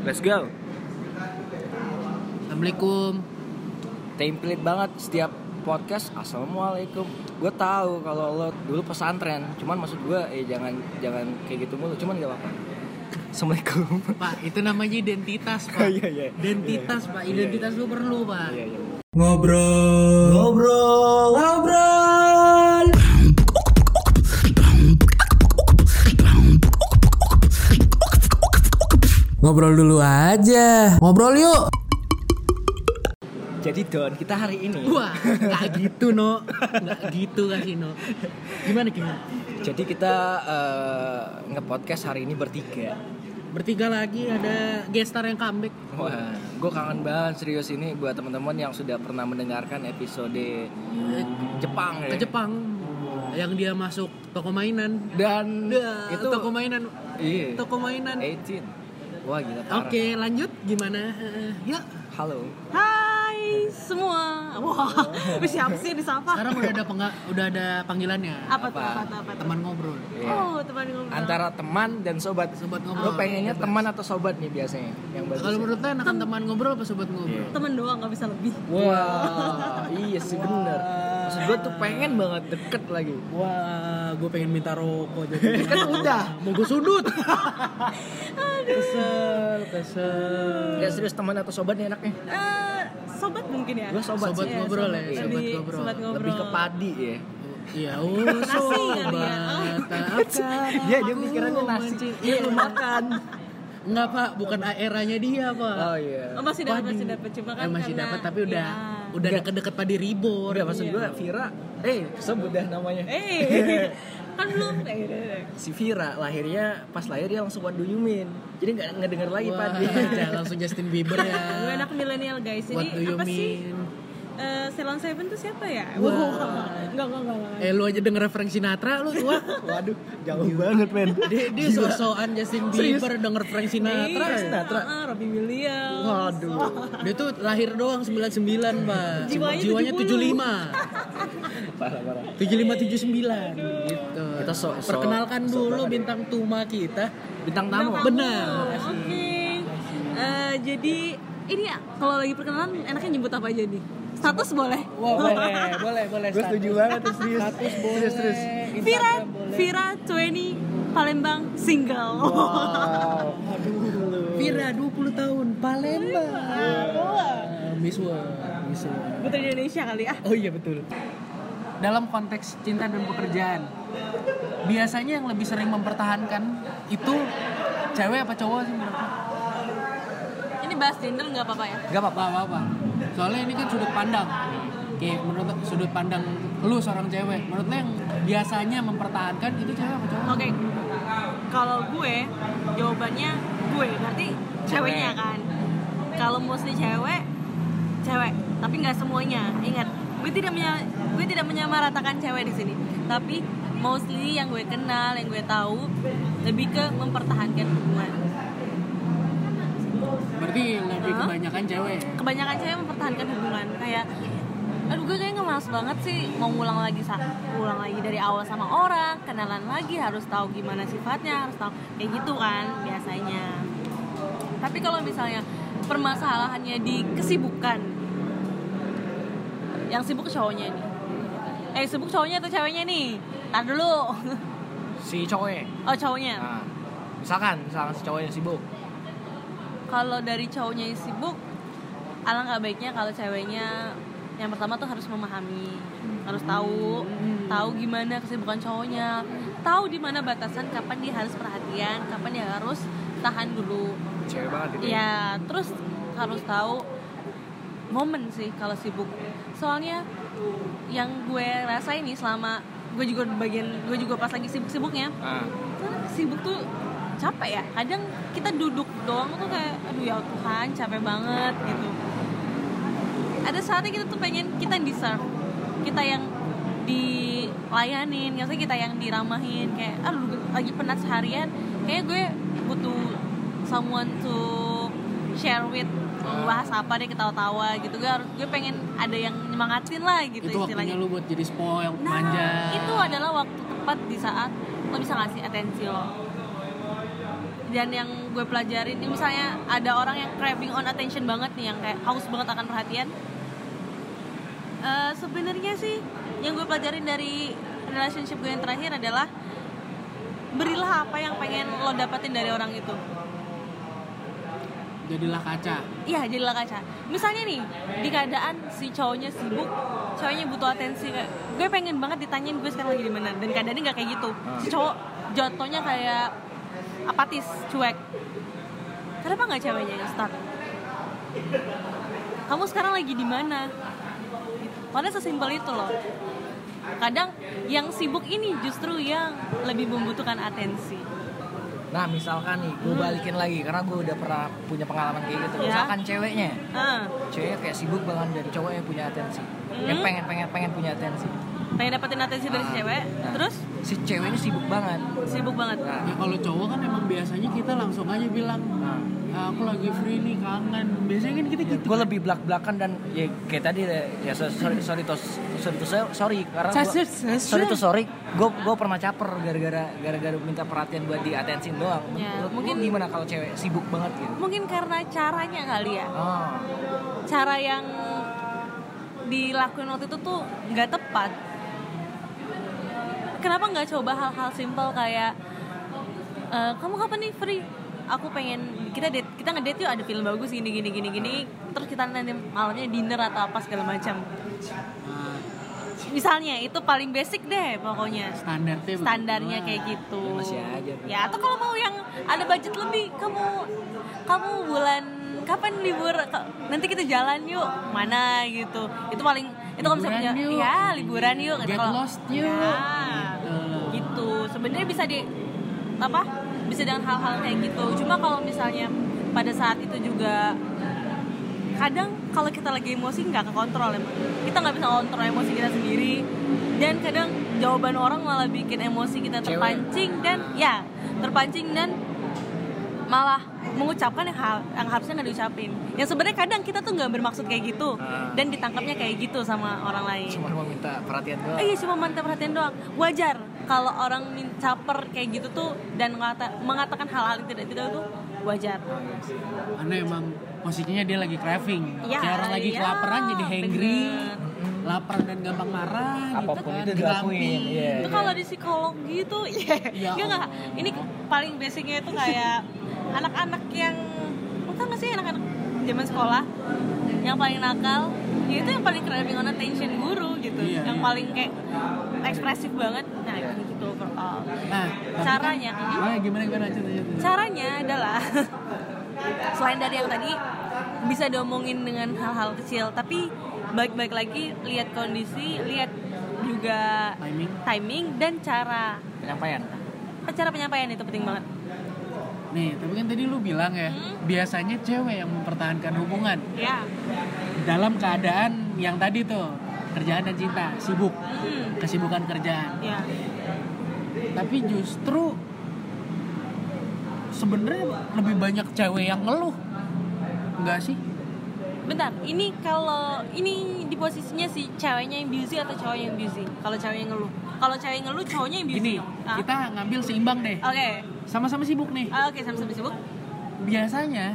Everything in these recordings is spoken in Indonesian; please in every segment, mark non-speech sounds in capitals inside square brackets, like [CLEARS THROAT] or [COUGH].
Let's go. Assalamualaikum. Template banget setiap podcast Assalamualaikum. Gue tahu kalau lo dulu pesantren, cuman maksud gue eh jangan jangan kayak gitu mulu, cuman gak apa-apa. Assalamualaikum. Pak, itu namanya identitas, Pak. [LAUGHS] Iya, iya. Identitas, Pak. Iya, Identitas lu perlu, Pak. Iya, iya. Ngobrol. Ngobrol, ngobrol. Ngobrol dulu aja. Ngobrol yuk. Jadi Don, kita hari ini Wah, nggak [LAUGHS] gitu, No. Nggak gitu kasih, No. Gimana gimana? Jadi kita eh, nge-podcast hari ini bertiga. Bertiga lagi ada gestar yang comeback. Wah, gue kangen banget serius ini buat teman-teman yang sudah pernah mendengarkan episode Jepang ya. Ke Jepang. Yang dia masuk toko mainan. Dan itu toko mainan. Iya. Toko mainan. 18. Wah gila. Oke, lanjut gimana? Eh, ya. Halo. Hai semua. Wah, siapa sih disapa? Sekarang udah ada pengga- udah ada panggilannya. Apa tuh? Apa? Apa tuh? Apa tuh? Teman ngobrol. Iya. Oh, teman ngobrol. Antara teman dan sobat. Sobat Lo ngobrol. pengennya Bebas. teman atau sobat nih biasanya? Yang bagus. Kalau menurut lo enakan teman ngobrol apa sobat ngobrol? Iya. teman doang nggak bisa lebih. Wah, iya sih bener. Maksud gue tuh pengen banget deket lagi. Wah, gue pengen minta rokok jadi. [LAUGHS] Kan udah. Mau gue sudut. [LAUGHS] kesel, kesel. Ya serius teman atau sobat nih enaknya? Eh, sobat mungkin ya. Gue sobat, Sobat sih. ngobrol ya, Lebih- sobat ngobrol. Sobat ngobrol. Lebih ke padi ya. Iya, [LAUGHS] oh ya. sobat. Tahapkan Dia pikirannya nasi. Iya lu makan. Enggak pak, bukan AR-nya dia pak. Oh iya. Oh, masih dapat masih dapat cuma kan Eh, masih karena- dapat tapi udah Iya. udah deket-deket padi ribor. Udah maksud Iya. gue Vira, eh sebut dah namanya. Eh, [LAUGHS] kan belum. Eh, udah. Si Vira lahirnya pas lahir dia langsung what do you mean? Jadi nggak ngedenger lagi Wah, padi. jangan langsung Justin Bieber ya. Gue anak milenial guys. Ini What do you apa sih? Eh, Ceylon Seven tuh siapa ya? Wah. Enggak, enggak, enggak, enggak. Eh lu aja denger Frank Sinatra lu wah. Waduh, jauh banget men. Dia, dia so-soan Justin Bieber denger Frank Sinatra. Iya, Sinatra. ah, Robbie Williams. Waduh. Dia tuh lahir doang 99, Pak. Jiwanya Jiwanya 70. 75. Parah parah. 7579 gitu. Kita so- so- perkenalkan so dulu banget. bintang tuma kita. Bintang tamu. Bintang tamu. Benar. Oke. Eh, jadi ini ya, kalau lagi perkenalan enaknya nyebut apa aja nih? Status boleh. Wah, boleh, boleh, boleh. Gue setuju banget tuh serius. Status boleh. Serius terus. Vira, boleh. Vira 20 Palembang single. Wow. Vira 20 tahun Palembang. Miss World, Miss World. Putri Indonesia kali ya. Oh iya betul. Dalam konteks cinta dan pekerjaan, biasanya yang lebih sering mempertahankan itu cewek apa cowok sih menurut? Ini bahas gender nggak apa-apa ya? Gak apa-apa, apa-apa. Soalnya ini kan sudut pandang. Oke, menurut sudut pandang lu seorang cewek, menurut lo yang biasanya mempertahankan itu cewek apa cowok? Oke. Kalau gue jawabannya gue berarti ceweknya kan. Kalau mostly cewek, cewek. Tapi nggak semuanya. Ingat, gue tidak menya- gue tidak menyamaratakan cewek di sini. Tapi mostly yang gue kenal, yang gue tahu lebih ke mempertahankan hubungan. Berarti lebih Hah? kebanyakan cewek. Kebanyakan cewek mempertahankan hubungan kayak aduh gue kayaknya males banget sih mau ngulang lagi ulang lagi dari awal sama orang kenalan lagi harus tahu gimana sifatnya harus tahu kayak gitu kan biasanya tapi kalau misalnya permasalahannya di kesibukan yang sibuk cowoknya nih eh sibuk cowoknya atau ceweknya nih tar dulu Si cowoknya. oh cowoknya Nah, misalkan, misalkan si cowoknya sibuk. Kalau dari cowoknya yang sibuk alangkah baiknya kalau ceweknya yang pertama tuh harus memahami harus tahu tahu gimana kesibukan cowoknya tahu di mana batasan kapan dia harus perhatian kapan dia harus tahan dulu. Cewek banget itu. ya? Terus harus tahu momen sih kalau sibuk. Soalnya yang gue rasain nih selama gue juga bagian gue juga pas lagi sibuk-sibuknya Ah, sibuk tuh capek ya. Kadang kita duduk doang tuh kayak aduh ya Tuhan capek banget gitu. Ada saatnya kita tuh pengen kita yang deserve. Kita yang dilayanin maksudnya kita yang diramahin kayak aduh lagi penat seharian kayak gue butuh someone to share with bahas apa deh ketawa-tawa gitu. Gue harus gue pengen ada yang nyemangatin lah gitu itu waktunya istilahnya. lu buat jadi spoil, Nah, manja. itu adalah waktu tepat di saat lo bisa ngasih atensi lo. Dan yang gue pelajarin ini misalnya ada orang yang craving on attention banget nih yang kayak haus banget akan perhatian. Eh, sebenarnya sih yang gue pelajarin dari relationship gue yang terakhir adalah berilah apa yang pengen lo dapetin dari orang itu. Jadilah kaca. Iya jadilah kaca. Misalnya nih Di keadaan si cowoknya sibuk Cowoknya butuh atensi Gue pengen banget ditanyain gue sekarang lagi di mana Dan keadaannya gak kayak gitu. Si cowok jatuhnya kayak Apatis, cuek Kenapa gak ceweknya yang start? Kamu sekarang lagi di mana? Padahal sesimpel itu loh Kadang yang sibuk ini justru yang lebih membutuhkan atensi Nah misalkan nih, gue balikin lagi karena gue udah pernah punya pengalaman kayak gitu. Ya. Misalkan ceweknya, ah, ceweknya kayak sibuk banget dan cowok yang punya atensi, yang Hmm. pengen pengen pengen punya atensi. Pengen dapetin atensi dari si cewek nah, Terus? Si ceweknya sibuk banget. sibuk banget. Nah, ya kalau cowok kan emang biasanya kita langsung aja bilang nah. "Ah, aku lagi free nih kangen. Biasanya kan kita gitu. gue lebih belak belakan dan ya kayak tadi ya so- sorry sorry to sorry to sorry karena gua, Sorry, to sorry gue gue pernah caper gara-gara gara-gara minta perhatian buat di atensin doang. Ya, Menurut mungkin- gimana kalau cewek sibuk banget gitu? Mungkin karena caranya kali ya. Oh Cara yang dilakuin waktu itu tuh nggak tepat Kenapa nggak coba hal-hal simpel kayak "Eh, Kamu kapan nih? Free? Aku pengen kita date kita ngedate yuk ada film bagus gini gini gini gini. Terus kita nanti malamnya dinner atau apa segala macam. Misalnya itu paling basic deh pokoknya. Standarnya standarnya begitu. kayak gitu. Ya, masih aja. ya atau kalau mau yang ada budget lebih kamu kamu bulan kapan libur? Nanti kita jalan yuk mana gitu. Itu paling itu kalau misalnya punya- yuk. ya liburan yuk Get Kalau- lost yuk. ya, Gitu. gitu sebenarnya bisa di apa bisa dengan hal-hal kayak gitu cuma kalau misalnya pada saat itu juga kadang kalau kita lagi emosi nggak kekontrol emang kita nggak bisa kontrol emosi kita sendiri dan kadang jawaban orang malah bikin emosi kita Cewek. terpancing dan ya terpancing dan malah mengucapkan yang hal yang harusnya nggak diucapin yang sebenarnya kadang kita tuh nggak bermaksud kayak gitu Ah. dan ditangkapnya kayak gitu sama orang lain cuma mau minta perhatian doang Eh, iya cuma minta perhatian doang. Wajar kalau orang min- caper kayak gitu tuh dan mengata- mengatakan hal-hal yang tidak tidak itu wajar. karena emang posisinya dia lagi craving Iya, kayak orang lagi iya, kelaparan jadi hangry bener. lapar dan gampang marah Apa pun gitu kan itu dilakuin, iya. Itu kalau di psikologi itu ya Ya enggak enggak. Allah. Ini paling basicnya itu kayak anak-anak yang lo tau gak sih anak-anak zaman sekolah yang paling nakal ya itu yang paling craving on attention guru gitu. Iya, yang iya. paling kayak ekspresif banget. Nah kayak gitu overall. Nah tapi Caranya, kan, ah, gimana gimana cerita caranya adalah [LAUGHS] selain dari yang tadi bisa diomongin dengan hal-hal kecil. Tapi baik-baik lagi lihat kondisi lihat juga timing. timing dan cara penyampaian. Cara penyampaian itu penting banget nih tapi kan tadi lu bilang ya Hmm. biasanya cewek yang mempertahankan hubungan. Ya. Dalam keadaan yang tadi tuh kerjaan dan cinta sibuk. Hmm. kesibukan kerjaan. Ya. Tapi justru sebenarnya lebih banyak cewek yang ngeluh. Enggak sih? Bentar ini kalau ini di posisinya si ceweknya yang busy atau cowoknya yang busy? Kalau cewek yang ngeluh. Kalau cewek yang ngeluh cowoknya yang busy gini Ah. kita ngambil seimbang deh. Oke sama-sama sibuk nih. Ah, oke sama-sama sibuk. Biasanya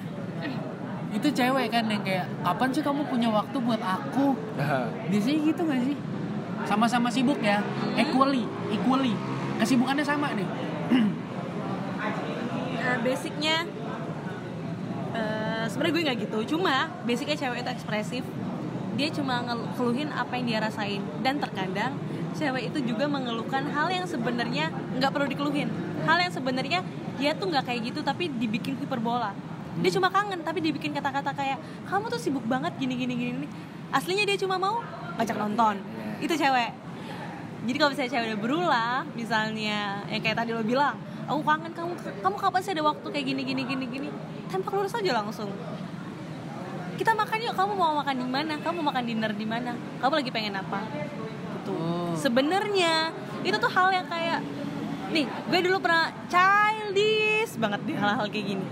itu cewek kan yang kayak kapan sih kamu punya waktu buat aku? Nah, biasanya gitu gak sih? Sama-sama sibuk ya. Hmm. equally equally. Kesibukannya sama nih Eh, basicnya eh, sebenarnya gue nggak gitu. Cuma basicnya cewek itu ekspresif. Dia cuma ngeluhin apa yang dia rasain. Dan terkadang cewek itu juga mengeluhkan hal yang sebenarnya nggak perlu dikeluhin hal yang sebenarnya dia tuh nggak kayak gitu tapi dibikin hiperbola dia cuma kangen tapi dibikin kata-kata kayak kamu tuh sibuk banget gini gini gini gini." aslinya dia cuma mau ngajak nonton. Itu cewek. Jadi kalau misalnya cewek udah berulah misalnya yang kayak tadi lo bilang aku kangen kamu kamu kapan sih ada waktu kayak gini gini gini gini? Tembak lurus aja langsung. Kita makan yuk kamu mau makan di mana? Kamu makan dinner di mana? Kamu lagi pengen apa? Gitu. Oh. sebenarnya itu tuh hal yang kayak nih gue dulu pernah childish banget di hal-hal kayak gini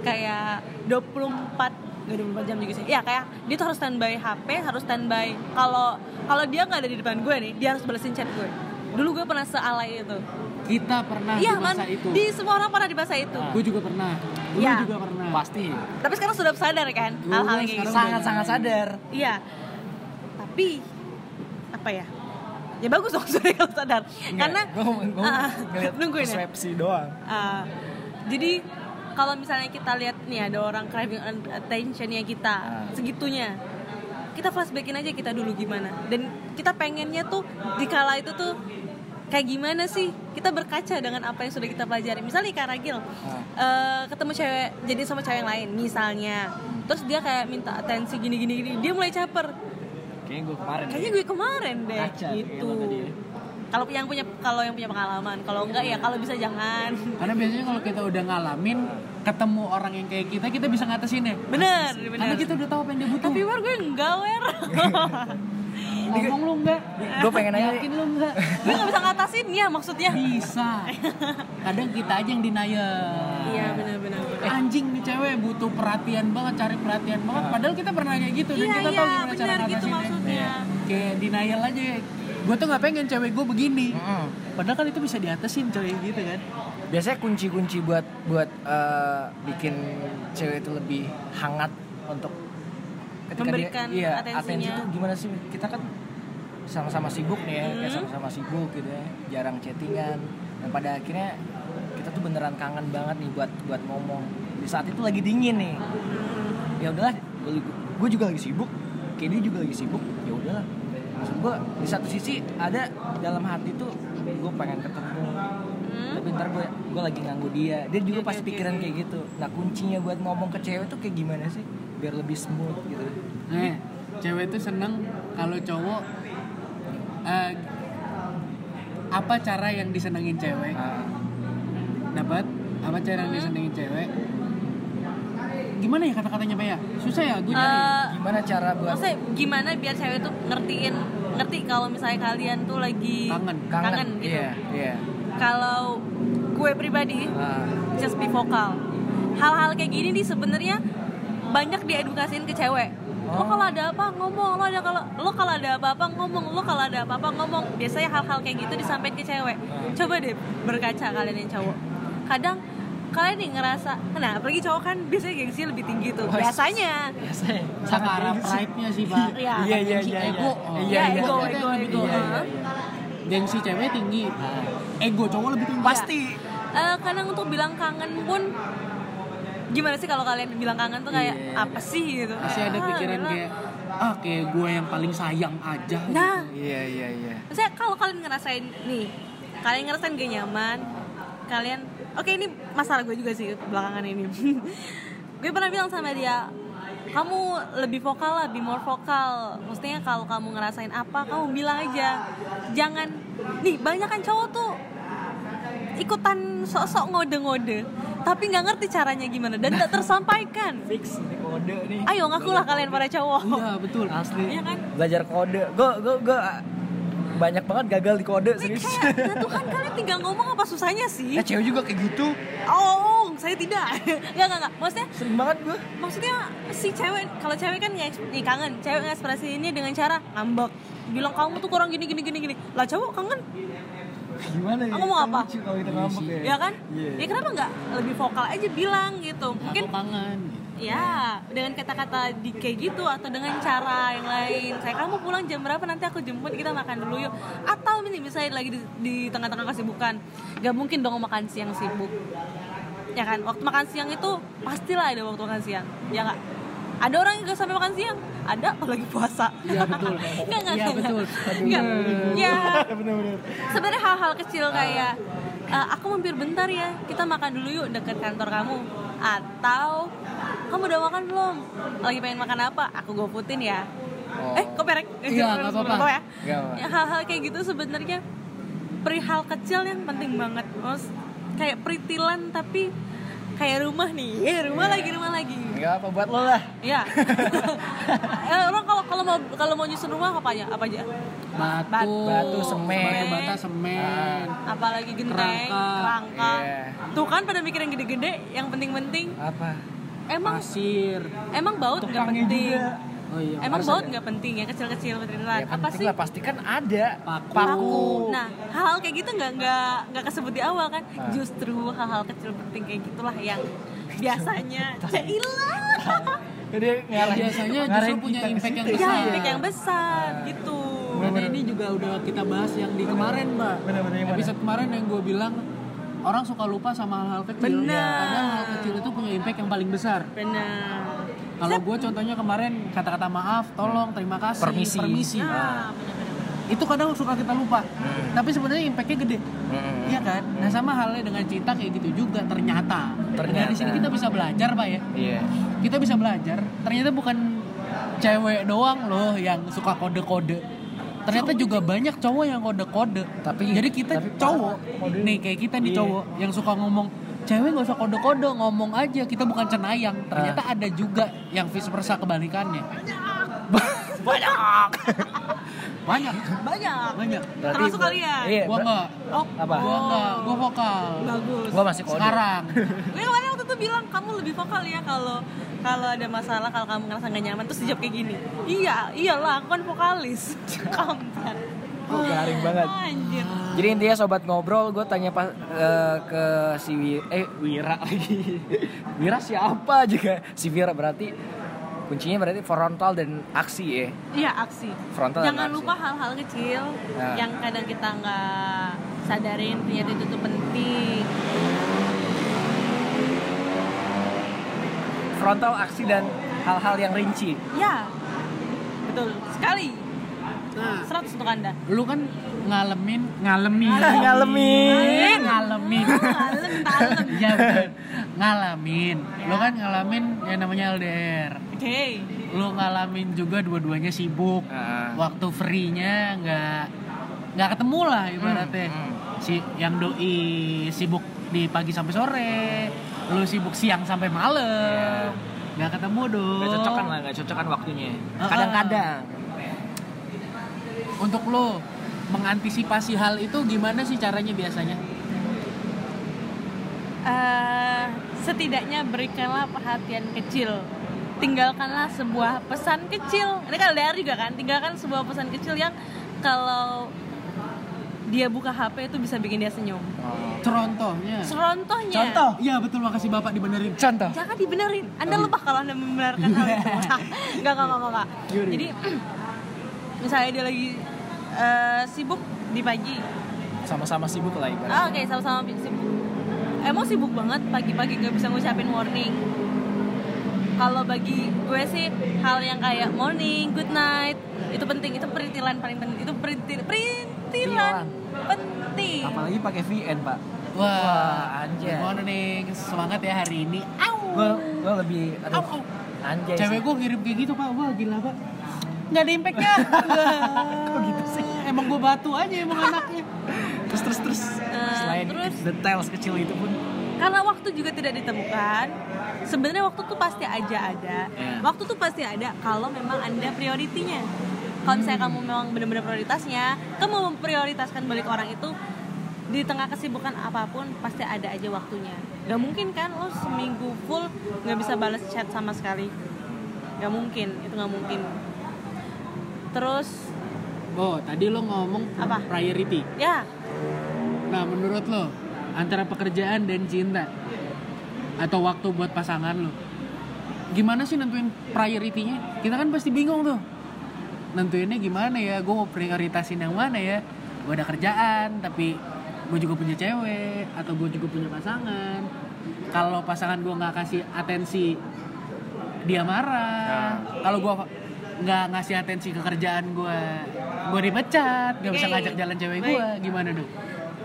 kayak 24 Gak 24 jam juga sih ya kayak dia tuh harus standby HP harus standby kalau kalau dia nggak ada di depan gue nih dia harus balesin chat gue dulu gue pernah sealai itu kita pernah Iya di kan? masa itu Di semua orang pernah di masa itu. gue juga pernah lu Iya. juga pernah Pasti. Tapi sekarang sudah sadar kan Gue hal-hal kayak gitu. Sangat-sangat sadar. Iya. Tapi apa ya? Ya bagus dong [LAUGHS] sudah kalau sadar. Karena gue gue [LAUGHS] ngeliat nungguin ya? doang. Ah, jadi kalau misalnya kita lihat nih ada orang craving attentionnya kita Ah. segitunya kita flashbackin aja kita dulu gimana dan kita pengennya tuh di kala itu tuh kayak gimana sih kita berkaca dengan apa yang sudah kita pelajari misalnya Kak Ragil eh, ketemu cewek jadi sama cewek yang lain misalnya terus dia kayak minta atensi gini gini gini dia mulai caper Kayaknya gue kemarin. kayaknya gue kemarin deh. Kaca gitu. kalau yang punya kalau yang punya pengalaman. Kalau enggak ya kalau bisa jangan. Karena biasanya kalau kita udah ngalamin ketemu orang yang kayak kita kita bisa ngatasin ya bener karena bener kita udah tahu apa yang dia butuh. Tapi war gue enggak wer [LAUGHS] ngomong lu enggak Gue pengen nanya. Yakin lu enggak gue nggak bisa ngatasin ya maksudnya. Bisa. Kadang kita aja yang denial. Iya benar benar Eh, anjing nih cewek butuh perhatian banget cari perhatian banget. Padahal kita pernah kayak gitu dan iya kita iya tahu gimana cara benar gitu ngatasinnya. maksudnya. Kayak denial aja. Gue tuh nggak pengen cewek gue begini. Padahal kan itu bisa diatasin coy gitu kan. Biasanya kunci-kunci buat buat eh, bikin cewek itu lebih hangat untuk Memberikan iya, atensinya. atensi itu gimana sih? Kita kan sama-sama sibuk nih ya, kayak Hmm. sama-sama sibuk gitu ya, jarang chattingan. Dan pada akhirnya kita tuh beneran kangen banget nih buat buat ngomong. Di saat itu lagi dingin nih. Ya udahlah, gue juga lagi sibuk, Kenny juga lagi sibuk. Ya udahlah. Maksud gue di satu sisi ada dalam hati tuh gue pengen ketemu Hmm? tapi ntar gue gue lagi ganggu dia dia juga pasti oke, pikiran kayak gitu nah kuncinya buat ngomong ke cewek tuh kayak gimana sih biar lebih smooth gitu Nah, cewek itu seneng kalau cowok eh, apa cara yang disenengin cewek? Ah, Dapat apa cara yang disenengin cewek? Gimana ya kata-katanya Pak ya? Susah ya gue. Eh, gimana cara buat maksudnya gimana biar cewek tuh ngertiin ngerti kalau misalnya kalian tuh lagi Kangen. kangen, gitu iya iya kalau gue pribadi Ah, just be vokal hal-hal kayak gini nih sebenarnya banyak diedukasiin ke cewek lo Oh. kalau ada apa ngomong lo ada kalau lo kalau ada apa-apa ngomong lo kalau ada apa-apa ngomong biasanya hal-hal kayak gitu disampaikan ke cewek coba deh berkaca kalian yang cowok kadang kalian nih ngerasa nah apalagi cowok kan biasanya gengsi lebih tinggi tuh biasanya biasanya Sakara pride-nya sih Pak. Iya. iya iya Gengsi iya ego. iya. Iya Ya, iya ego, iya. ego, ego. Iya, iya, Hah? iya. Gengsi cewek tinggi. Ah. Ego cowok lebih tinggi. pasti Eh, kadang untuk bilang kangen pun gimana sih kalau kalian bilang kangen tuh kayak Iya. apa sih gitu Masih ada Ah, pikiran elah. kayak ah kayak gue yang paling sayang aja. nah iya iya iya Maksudnya kalau kalian ngerasain nih, kalian ngerasain gak nyaman, kalian oke ini masalah gue juga sih belakangan ini. [LAUGHS] gue pernah bilang sama dia, kamu lebih vokal lah, be more vokal. Maksudnya kalau kamu ngerasain apa, kamu bilang aja. Jangan nih banyak kan cowok tuh ikutan sok-sok ngode-ngode, tapi nggak ngerti caranya gimana dan tak tersampaikan. fix nih kode nih Ayo ngakulah kalian para cowok. Iya betul. asli Iya kan? belajar kode gue gue gue banyak banget gagal di kode serius Kayak, nah tuh kan kalian tinggal ngomong apa susahnya sih? eh cewek juga kayak gitu Oh, saya tidak. [LAUGHS] Enggak, enggak, enggak. Maksudnya sering banget gue maksudnya si cewek kalau cewek kan nih kangen, cewek ngekspresiinnya dengan cara ngambek. Bilang kamu tuh kurang gini gini gini gini. Lah cowok kangen, gimana ya Kamu mau Kan apa? lucu kalau kita ngambek ya ya kan? Iya. Ya kenapa enggak lebih vokal aja bilang gitu. Mungkin Aku kangen. ya dengan kata-kata di kayak gitu atau dengan cara yang lain. Saya kamu pulang jam berapa nanti aku jemput kita makan dulu yuk. Atau ini misalnya lagi di, di tengah-tengah kesibukan, gak mungkin dong makan siang sibuk. Ya kan, waktu makan siang itu pastilah ada waktu makan siang. Ya nggak? Ada orang yang gak sampai makan siang, ada apalagi puasa. Iya betul. [LAUGHS] Enggak, enggak, Iya betul. Enggak. Ya, [LAUGHS] bener-bener sebenarnya hal-hal kecil kayak "Eh, aku mampir bentar ya kita makan dulu yuk deket kantor kamu atau kamu udah makan belum lagi pengen makan apa aku goputin ya Oh. eh kok perek Iya, nggak apa-apa. ya Nggak apa. Ya, hal-hal kayak gitu sebenarnya perihal kecil yang penting banget Mas kayak peritilan tapi kayak rumah nih eh rumah Iya. lagi rumah lagi nggak apa buat lo lah ya [LAUGHS] Eh, orang kalau kalau mau kalau mau nyusun rumah apa aja apa aja Batu, Batu, semen. batu bata, semen. apalagi genteng Kerangka. kerangka Iya. tuh kan pada mikir yang gede-gede yang penting-penting apa emang Pasir. emang baut nggak penting juga. Oh iya. Emang baut ada. nggak penting ya kecil-kecil Ya, beneran? Apa sih? lah pasti kan ada Paku. Nah, hal-hal kayak gitu nggak nggak nggak kesebut di awal kan? Nah. Justru hal-hal kecil penting kayak gitulah yang [LAUGHS] biasanya Cailah. [LAUGHS] Jadi ngarahin, Biasanya justru punya impact yang situ. ya, besar. impact yang besar gitu. Dan ini juga udah kita bahas yang di kemarin, Mbak. Bener-bener? Episode kemarin yang gue bilang orang suka lupa sama hal-hal kecil. Bener. Padahal hal kecil itu punya impact yang paling besar. Benar. Kalau gue contohnya kemarin kata-kata maaf, tolong, terima kasih, Permisi. Ah, benar-benar. Itu kadang suka kita lupa. Hmm. Tapi sebenarnya impactnya gede. Mm-mm. Iya kan? Nah sama halnya dengan cinta kayak gitu juga ternyata. Ternyata. Dari sini kita bisa belajar pak ya. Iya. Kita bisa belajar. Ternyata bukan cewek doang loh yang suka kode-kode. Ternyata juga banyak cowok yang kode-kode. Tapi- jadi kita tapi cowok nih kayak kita nih Iya. cowok yang suka ngomong cewek nggak usah kode-kode ngomong aja kita bukan cenayang. Ternyata Ah. ada juga yang vice versa kebalikannya. Banyak. Banyak. Banyak. Banyak. Berarti Termasuk gua- kalian. Iya. Gua enggak. Oh, Apa? Gua enggak. Gua vokal. bagus. Gua masih kode. Sekarang. [LAUGHS] Gue kemarin waktu itu bilang kamu lebih vokal ya kalau kalau ada masalah kalau kamu ngerasa gak nyaman terus dijawab kayak gini. Iya, iyalah aku kan vokalis. [LAUGHS] Kampret. Gua garing banget. Anjir. Jadi intinya sobat ngobrol, gue tanya pas eh, ke si Wi- eh Wira [LAUGHS] lagi. Wira siapa juga? Si Wira berarti kuncinya berarti frontal dan aksi ya. Iya aksi. Frontal dan Jangan aksi. lupa hal-hal kecil Nah. yang kadang kita nggak sadarin ternyata itu tuh penting. Frontal aksi dan hal-hal yang rinci. Ya, betul sekali. Nah, 100 untuk anda. lu kan ngalamin ngalamin Ngalamin. ngalamin Talem, talem. ya ngalamin lu kan ngalamin yang namanya LDR Oke. lu ngalamin juga dua-duanya sibuk Ah. waktu free-nya nggak nggak ketemu lah ibaratnya Hmm, hmm. si yang doi sibuk di pagi sampai sore lu sibuk siang sampai malam nggak ketemu dong Gak cocokan lah, gak cocokan waktunya. Kadang-kadang. Untuk lo mengantisipasi hal itu gimana sih caranya biasanya? Eh, setidaknya berikanlah perhatian kecil. Tinggalkanlah sebuah pesan kecil. Ini kan LDR juga kan tinggalkan sebuah pesan kecil yang kalau dia buka HP itu bisa bikin dia senyum. Contohnya? Serontohnya. Contoh. iya betul. Makasih bapak dibenerin. Contoh. jangan dibenerin. Anda lebah kalau anda membenarkan hal itu. [LAUGHS] Nggak nggak nggak nggak. Gimana? jadi [CLEARS THROAT] misalnya dia lagi eh, sibuk di pagi Sama-sama sibuk lah ibaratnya. Ah, Oke, sama-sama sibuk. Emang sibuk banget pagi-pagi gak bisa ngucapin morning. Kalau bagi gue sih hal yang kayak morning, good night itu penting. Itu perintilan paling penting. Itu perintil perintilan penting. Apalagi pakai VN, Pak. wah Wah, anjay. good morning semangat ya hari ini. Gue gue lebih aduh, au. anjay. cewek gue ngirim kayak gitu pak wah gila pak nggak ada impactnya [LAUGHS] kok gitu sih emang gue batu aja emang anaknya terus terus terus Eh, selain terus? detail sekecil itu pun Karena waktu juga tidak ditemukan. Sebenarnya waktu tuh pasti aja ada. Iya. Waktu tuh pasti ada kalau memang anda prioritinya. Kalau misalnya kamu memang benar-benar prioritasnya, kamu memprioritaskan balik orang itu di tengah kesibukan apa pun pasti ada aja waktunya. Gak mungkin kan lo seminggu full nggak bisa balas chat sama sekali. Gak mungkin, itu nggak mungkin. Terus? Oh tadi lo ngomong Apa? priority. Ya. Nah menurut lo antara pekerjaan dan cinta atau waktu buat pasangan lo gimana sih nentuin prioritinya kita kan pasti bingung tuh. Nentuinnya gimana ya? Gue mau prioritasin yang mana ya? Gue ada kerjaan tapi gue juga punya cewek atau gue juga punya pasangan. Kalau pasangan gue nggak kasih atensi dia marah. Kalau gue nggak ngasih atensi ke kerjaan gue gue dipecat gak bisa Oke. ngajak jalan cewek gue gimana dong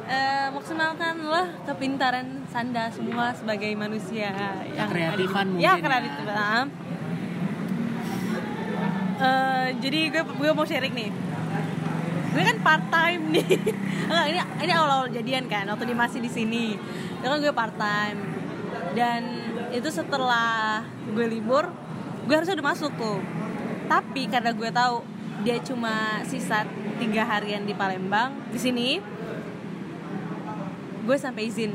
eh, maksimalkanlah kepintaran sanda semua sebagai manusia yang Kreatifan di- mungkin ya ya. kreatifan Eh, jadi gue gue mau sharing nih. Gue kan part time nih. [LAUGHS] Enggak, ini ini awal-awal jadian kan waktu dia masih di sini. Itu kan gue part time dan itu setelah gue libur gue harusnya udah masuk tuh tapi karena gue tahu dia cuma sisa tiga harian di Palembang di sini gue sampai izin.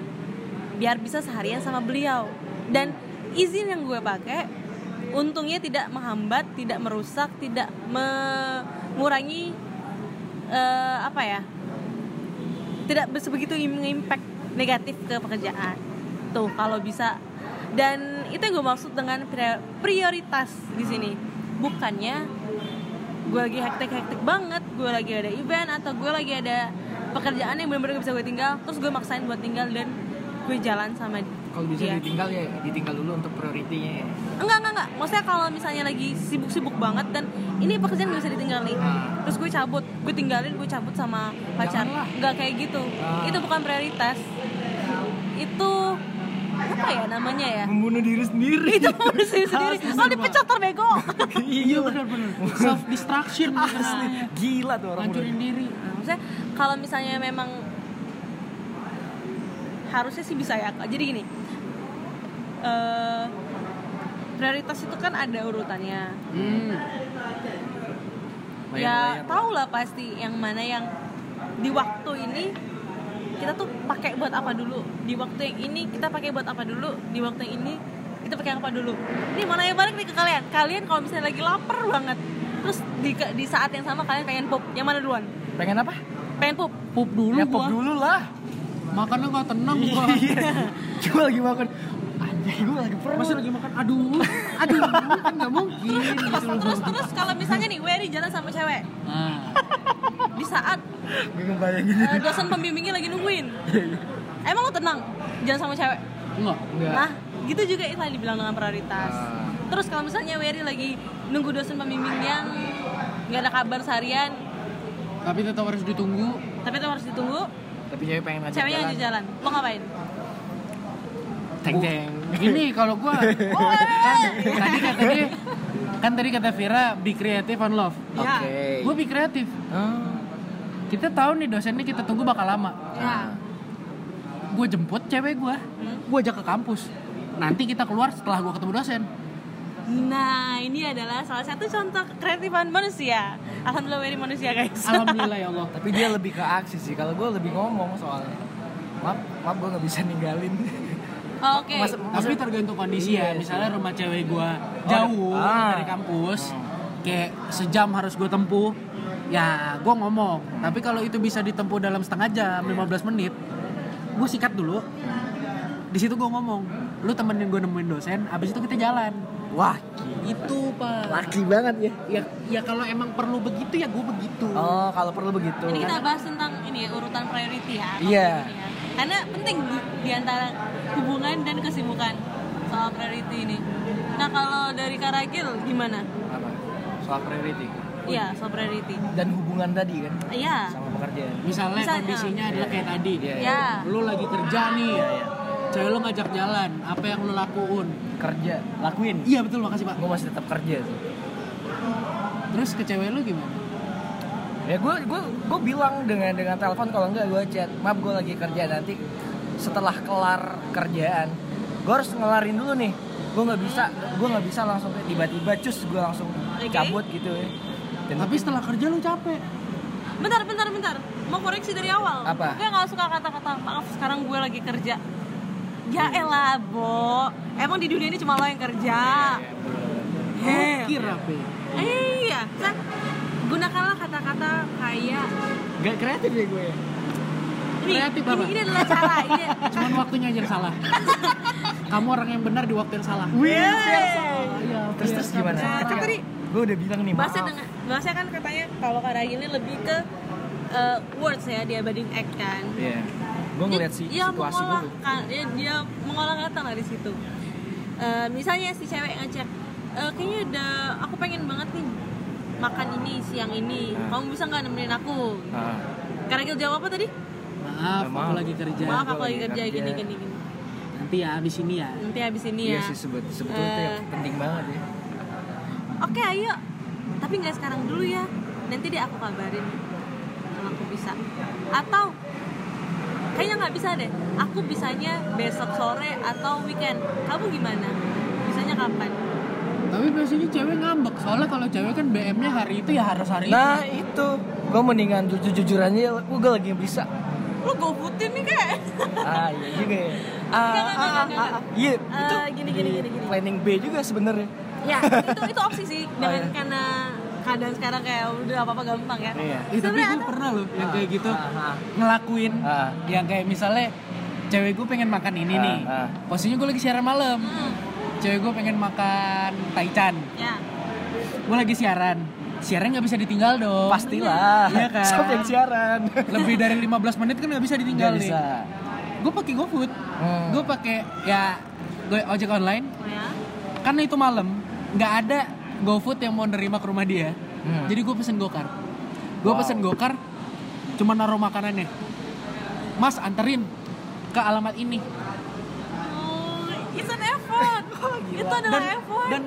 Biar bisa seharian sama beliau. Dan izin yang gue pakai untungnya tidak menghambat tidak merusak tidak mengurangi eh, apa ya tidak sebegitu impact negatif ke pekerjaan. Tuh kalau bisa. Dan itu yang gue maksud dengan pri- prioritas di sini bukannya gue lagi hektik-hektik banget gue lagi ada event atau gue lagi ada pekerjaan yang benar-benar gak bisa gue tinggal terus gue maksain buat tinggal dan gue jalan sama kalau bisa dia. ditinggal ya ditinggal dulu untuk prioritinya ya. enggak enggak enggak maksudnya kalau misalnya lagi sibuk-sibuk banget dan ini pekerjaan gak bisa ditinggal nih Ah. terus gue cabut gue tinggalin gue cabut sama pacar Janganlah. enggak kayak gitu Ah. itu bukan prioritas itu apa ya namanya ya? Membunuh diri sendiri. [LAUGHS] Itu menurut saya sendiri. Harus oh dipecat terbego [LAUGHS] iya benar-benar self destruction asli [LAUGHS] gila tuh orang hancurin diri. Nah, maksudnya kalau misalnya memang harusnya sih bisa ya. Jadi gini eh, prioritas itu kan ada urutannya. Hmm. ya tau lah pasti yang mana yang di waktu ini kita tuh pakai buat apa dulu? Di waktu yang ini kita pakai buat apa dulu? Di waktu yang ini kita pakai apa dulu? Ini mana yang balik nih ke kalian. Kalian kalau misalnya lagi lapar banget terus di di saat yang sama kalian pengen pup. Yang mana duluan? Pengen apa? Pengen pup. Pup dulu ya pop gua. dulu lah. Makannya nggak tenang gua. [LAUGHS] Gue lagi makan. Gue lagi perut. Masih lagi makan? Aduh. [LAUGHS] Aduh kan nggak mungkin gitu. loh terus terus kalau misalnya nih Wery jalan sama cewek. Nah di saat eh, dosen pembimbingnya lagi nungguin emang lo tenang jalan sama cewek enggak enggak Nah, gitu juga itu yang dibilang dengan prioritas. Ah. Terus kalau misalnya Wery lagi nunggu dosen pembimbing yang nggak ada kabar seharian, tapi tetap harus ditunggu tapi itu harus ditunggu, tapi cewek pengen ngajak ceweknya jalan jalan. Lo ngapain? teng teng Gini kalau gua [LAUGHS] kan tadi kata dia kan tadi kata Vira be creative and love. Ya. oke Gua be kreatif. Oh. Kita tahu nih dosennya kita tunggu bakal lama. Ya. Gue jemput cewek gua, Hmm. gua ajak ke kampus. Nanti kita keluar setelah gua ketemu dosen. Nah, ini adalah salah satu contoh kreatifan manusia. Alhamdulillah Wery manusia guys. Alhamdulillah [LAUGHS] ya Allah. tapi dia lebih ke aksi sih kalau gue lebih ngomong soalnya maaf maaf gue nggak bisa ninggalin Oke. Mas- Tapi tergantung kondisi ya. Iya, Misalnya rumah cewek gua Oh, jauh ah. dari kampus, kayak sejam harus gue tempuh. Ya, gue ngomong. Tapi kalau itu bisa ditempuh dalam setengah jam, 15 menit, gue sikat dulu. Di situ gue ngomong, lu temenin gue nemuin dosen, abis itu kita jalan. wah Itu pak. laki banget ya Ya, ya kalau emang perlu begitu ya gue begitu. oh kalau perlu begitu Ini kita bahas tentang ini ya, urutan priority ya. Iya. ya. Karena penting di, di antara hubungan dan kesibukan soal priority ini. Nah, kalau dari Karagil gimana? apa soal priority Iya, soal priority. dan hubungan tadi kan Iya. sama pekerjaan Misalnya Bisa, kondisinya ah. adalah kayak tadi. Iya, Ya. Lu lagi kerja nih, Iya, iya. cewek lu ngajak jalan, apa yang lu lakuin? kerja lakuin Iya betul, makasih pak. gue masih tetap kerja sih Terus ke cewek lu gimana? ya gue gue gue bilang dengan dengan telepon kalau enggak gue chat maaf gue lagi kerja nanti setelah kelar kerjaan gue harus ngelarin dulu nih gue nggak bisa gue nggak bisa langsung tiba-tiba cus gue langsung cabut gitu ya Dan Tapi setelah kerja lu capek. Bentar, bentar, bentar. Mau koreksi dari awal. Apa? Gue gak suka kata-kata maaf sekarang gue lagi kerja. Ya elah, Bo. Emang di dunia ini cuma lo yang kerja. Heh. Kira. Iya, kan gunakanlah kata-kata kayak Gak kreatif ya gue ini, Kreatif, ini, Bapak. ini adalah cara ini. [LAUGHS] Cuman waktunya aja yang salah. Kamu orang yang benar di waktu yang salah. Iya. Iya. Terus terus gimana? Nah, kan tadi gue udah bilang nih maaf. dengan bahasnya kan katanya kalau Kak Ragi ini lebih ke uh, words ya dia banding act kan. Iya. Gue ngeliat si dia situasi mengolah dulu. kan dia, dia mengolah kata lah di situ Eh, misalnya si cewek ngajak "Eh, kayaknya ada aku pengen banget nih makan ini siang ini Ah. kamu bisa nggak nemenin aku Ah, karena kita jawab apa tadi Maaf, Maaf. aku lagi kerja. maaf gua aku lagi kerja kerja. gini gini gini Nanti ya abis ini ya. nanti habis ini iya ya sih sebet sebetulnya itu Eh. penting banget ya. Oke ayo tapi nggak sekarang dulu ya nanti deh aku kabarin kalau aku bisa atau kayaknya nggak bisa deh aku bisanya besok sore atau weekend kamu gimana bisanya kapan Tapi biasanya cewek ngambek. Soalnya kalau cewek kan BM-nya hari itu ya harus hari Nah itu. itu, gue mendingan jujur jujurannya, gue lagi bisa. lu go footin nih kayak Ah iya juga ya. Ah, ah, ah, ah, Iya, Eh, itu gini, gini, gini, gini. planning B juga sebenarnya. Ya itu itu opsi sih dengan iya. karena keadaan sekarang kayak udah apa apa gampang ya Iya. Eh, tapi Sebenarnya gue pernah loh yang kayak gitu Ah, ah. ngelakuin Ah. yang kayak misalnya cewek gue pengen makan ini Ah, nih ah. posisinya gue lagi siaran malam Hmm, cewek gue pengen makan taichan ya gue lagi siaran siaran nggak bisa ditinggal dong Pastilah. Iya kan? [LAUGHS] Siapa yang siaran? lebih dari 15 menit kan nggak bisa ditinggal Nggak nih bisa. gue pakai GoFood Hmm. gue pakai ya gue ojek online ya karena itu malam nggak ada GoFood yang mau nerima ke rumah dia. Hmm. jadi gue pesen gokar. Gue Wow. pesen gokar cuma naruh makanannya. Mas anterin ke alamat ini. Oh it's an effort. [LAUGHS] Itu adalah dan effort. dan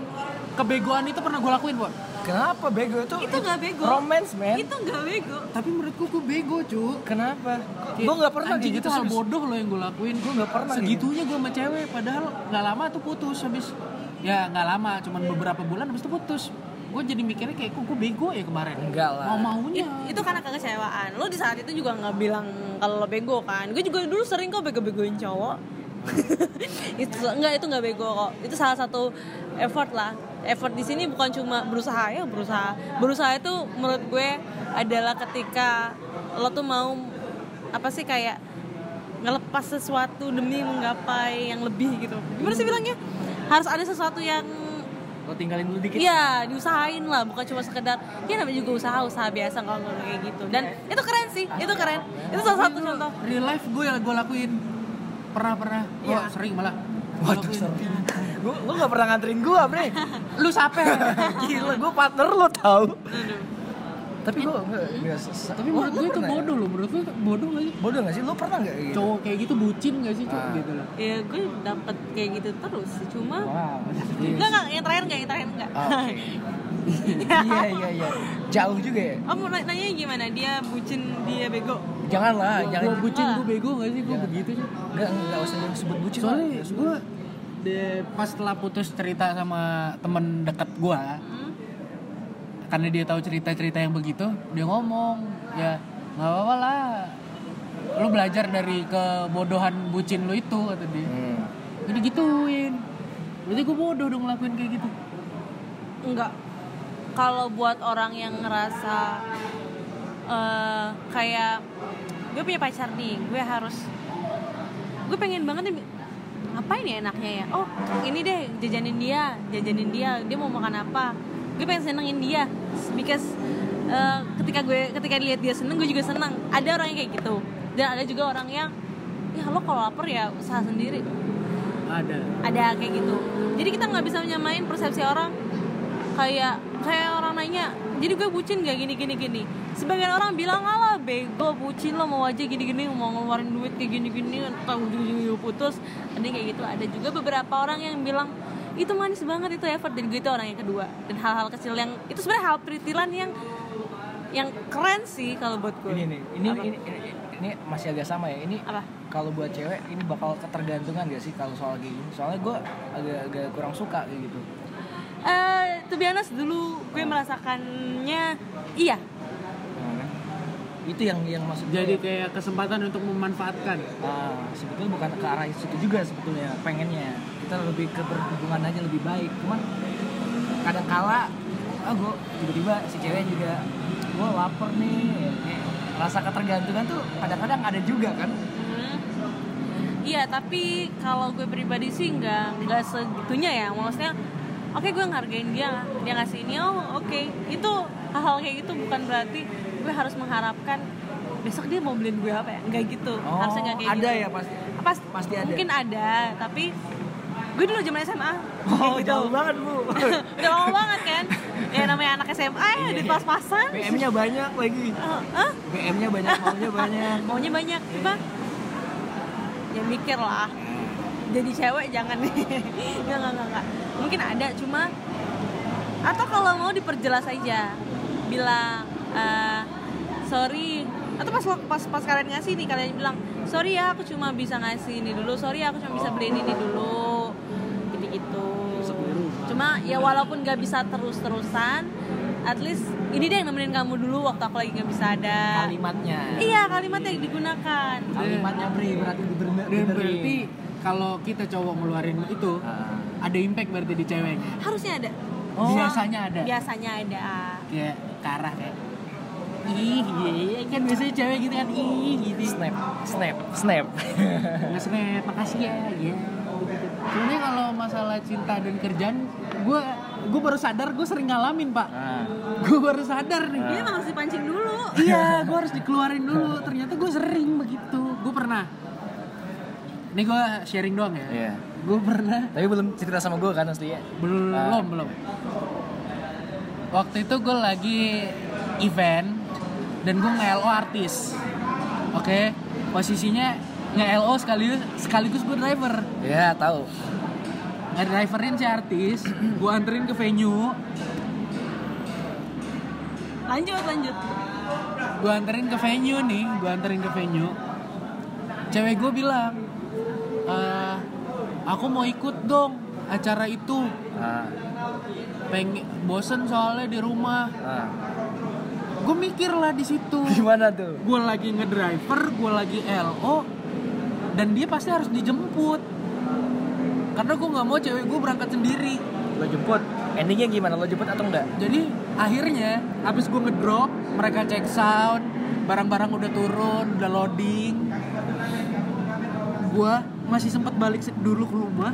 kebegoan itu pernah gue lakuin Bon. Kenapa bego? Itu? itu nggak bego. Romance, man. itu nggak bego. Tapi menurutku gue bego cu Kenapa? Gue gak pernah anjing kayak itu gitu hal bodoh loh yang gue lakuin. Gue gak pernah segitunya gue sama cewek padahal nggak lama tuh putus habis ya nggak lama cuman beberapa bulan habis itu putus. Gue jadi mikirnya kayak kok gue bego ya kemarin? Enggak lah. mau maunya. It- itu karena kekecewaan. Lo di saat itu juga nggak bilang kalau lo bego kan? Gue juga dulu sering kok bego-begoin cowok. [LAUGHS] Itu enggak itu nggak bego kok. Itu salah satu effort lah. Effort di sini bukan cuma berusaha ya berusaha. Berusaha itu menurut gue adalah ketika lo tuh mau apa sih kayak ngelepas sesuatu demi menggapai yang lebih gitu. Gimana sih bilangnya harus ada sesuatu yang Lo tinggalin dulu dikit. Iya, diusahain lah, bukan cuma sekedar ya namanya juga usaha, usaha biasa kalau nggak kayak gitu. Dan itu keren sih, itu keren. Itu salah satu contoh. real life gue yang gue lakuin pernah pernah gue Iya. sering malah Gua Waduh. Gue gue gak pernah nganterin gue, bre. [LAUGHS] lu siapa Gila, gue partner lo tau. Tapi gue gak, gak tapi menurut gue itu bodoh loh menurut gue bodoh gak sih Bodoh gak sih? Lo pernah gak gitu? cowok kayak gitu bucin gak sih cowok Ah. gitu loh Ya gue dapet kayak gitu terus cuma Wow. enggak enggak yang terakhir enggak, yang terakhir enggak. Ah. [LAUGHS] Iya, iya, iya. Jauh juga ya? Oh, mau nanya gimana? Dia bucin, dia bego. Janganlah, gue jangan. bucin Ah. gue bego gak sih gue Jangan. begitu sih Gak, gak usah yang sebut bucin soalnya gue de pas setelah putus cerita sama temen dekat gue Hmm? Karena dia tahu cerita-cerita yang begitu dia ngomong ya nggak apa-apa lah lu belajar dari kebodohan bucin lu itu kata dia Hmm. jadi gituin berarti gue bodoh dong ngelakuin kayak gitu Enggak. Kalau buat orang yang ngerasa eh, kayak gue punya pacar nih, gue harus gue pengen banget nih ngapain ya enaknya ya? Oh, ini deh jajanin dia, jajanin dia, dia mau makan apa? Gue pengen senengin dia, because eh, ketika gue ketika lihat dia seneng, gue juga seneng. Ada orang yang kayak gitu, dan ada juga orang yang ya lo kalau lapar ya usaha sendiri. Ada. Ada kayak gitu. Jadi kita nggak bisa menyamain persepsi orang kayak kayak orang nanya jadi gue bucin gak gini gini gini. Sebagian orang bilang alah bego bucin lo mau aja gini gini mau ngeluarin duit kayak gini gini tahu ujung putus. Ada kayak gitu. Ada juga beberapa orang yang bilang itu manis banget itu effort dan gue itu orang yang kedua dan hal-hal kecil yang itu sebenarnya hal peritilan yang yang keren sih kalau buat gue Ini nih, ini, Apa? ini, ini, ini masih agak sama ya. Ini apa kalau buat cewek ini bakal ketergantungan gak sih kalau soal kayak gini? Soalnya gue agak-agak kurang suka kayak gitu. eh to be honest, dulu gue merasakannya iya? Itu yang yang maksud gue. jadi kayak kesempatan untuk memanfaatkan Ah, sebetulnya bukan ke arah situ juga sebetulnya pengennya kita lebih ke berhubungan aja lebih baik cuman kadang kala ah gue tiba-tiba si cewek juga gue lapar nih Kayak rasa ketergantungan tuh kadang-kadang ada juga kan Hmm. Iya, tapi kalau gue pribadi sih nggak nggak segitunya ya. Maksudnya, oke gue ngargain dia, dia ngasih ini, oh oke. Itu hal-hal kayak gitu bukan berarti gue harus mengharapkan besok dia mau beliin gue apa ya? Enggak gitu. oh Harusnya nggak kayak ada gitu. ya pasti Pas, pasti ada. Mungkin ada, tapi gue dulu zaman SMA. oh gitu. jauh banget bu [LAUGHS] Udah lama banget kan? Ya namanya anak SMA ya di pas-pasan. BM-nya banyak lagi Oh, hah? BM-nya banyak maunya banyak [LAUGHS] maunya banyak apa ya mikir lah jadi cewek jangan nih [LAUGHS] nggak nggak nggak nggak mungkin ada cuma atau kalau mau diperjelas aja bilang eh, sorry. Atau pas pas pas kalian ngasih nih kalian bilang sorry ya aku cuma bisa ngasih ini dulu. Sorry ya aku cuma bisa beliin ini dulu. Gitu gitu cuma ya walaupun nggak bisa terus terusan at least ini deh yang nemenin kamu dulu waktu aku lagi nggak bisa ada. Kalimatnya. Iya kalimat yang digunakan. kalimatnya bre berarti dan berarti kalau kita cowok ngeluarin itu Ah. ada impact berarti di ceweknya? Harusnya ada. Oh. Biasanya ada. biasanya ada. Kayak ke arah kayak ih iya kan biasanya cewek gitu kan ih gitu. Snap snap snap. Nggak snap makasih ya ya sebenarnya kalau masalah cinta dan kerjaan gue gue baru sadar gue sering ngalamin pak. Nah, gue baru sadar nih. Dia emang harus dipancing dulu. Iya gue harus dikeluarin dulu. Ternyata gue sering begitu. Gue pernah. Ini gue sharing doang ya. Iya. Gue pernah. Tapi belum cerita sama gue kan asli ya? Belum Ah. belum. Waktu itu gue lagi event dan gue nge-LO artis. Oke? Posisinya nge-LO sekaligus sekaligus gue driver. Iya tahu. Nge-driverin si artis gue anterin ke venue. Lanjut lanjut. Gue anterin ke venue nih gue anterin ke venue. Cewek gue bilang "Eh, aku mau ikut dong acara itu. Nah, pengen bosen soalnya di rumah. Nah. Gue mikir lah di situ. [LAUGHS] Gimana tuh? Gue lagi ngedriver gue lagi LO dan dia pasti harus dijemput. Karena gue nggak mau cewek gue berangkat sendiri. Lo jemput. Endingnya gimana? Lo jemput atau enggak jadi akhirnya habis gue ngedrop mereka cek sound barang-barang udah turun udah loading. Gue masih sempat balik dulu ke rumah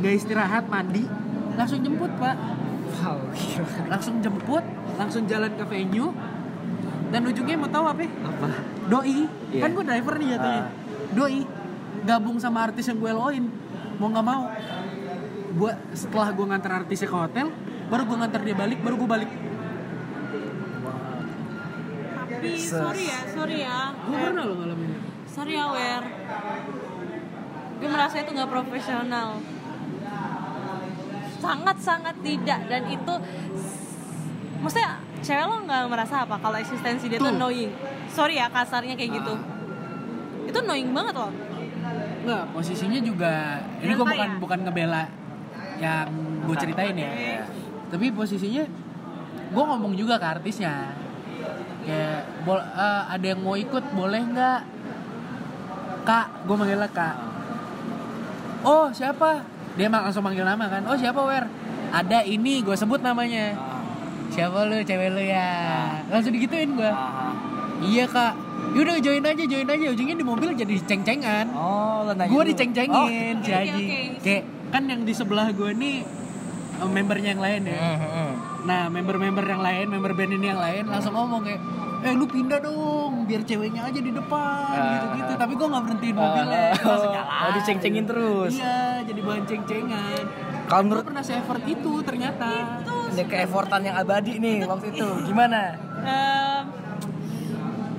nggak istirahat mandi langsung jemput pak. Wow langsung jemput langsung jalan ke venue dan ujungnya mau tahu apa? Apa? Doi. Iya. kan gue driver nih jatuhnya Ah. doi. Gabung sama artis yang gue loin mau nggak mau. Gue setelah gue nganter artisnya ke hotel baru gue nganter dia balik baru gue balik. Tapi sorry ya sorry ya. Gue pernah lo ngalamin sorry ya Wer. Gue merasa itu nggak profesional. Sangat sangat tidak. Dan itu maksudnya cewek lo nggak merasa apa kalau eksistensi dia tuh Tuh. annoying sorry ya kasarnya kayak gitu itu annoying banget loh Enggak, posisinya juga ini gue bukan ya? bukan ngebela yang gue ceritain ya. Tapi posisinya gue ngomong juga ke artisnya. Kayak bol eh, ada yang mau ikut boleh nggak? Kak, gue manggilnya Kak. Oh, siapa? Dia langsung manggil nama kan. Oh, siapa, Wer? Ada ini, gue sebut namanya. Siapa lu, cewek lu ya? Langsung digituin gue. Ah. Iya, Kak. Yaudah join aja, join aja. Ujungnya di mobil jadi ceng-cengan oh lo nanya gue diceng-cengin Oke, Haji oke. kayak kan yang di sebelah gue nih eh, membernya yang lain Oh. ya Hmm, hmm, hmm. nah member-member yang lain member band ini yang lain langsung ngomong kayak eh lu pindah dong biar ceweknya aja di depan Ah. gitu-gitu tapi gue nggak berhentiin Ah, mobilnya langsung oh, jalan oh, diceng-cengin terus. iya jadi bahan ceng-cengan Kalau menurut pernah se-effort itu ternyata ini keeffortan yang abadi nih waktu itu. Gimana? Em,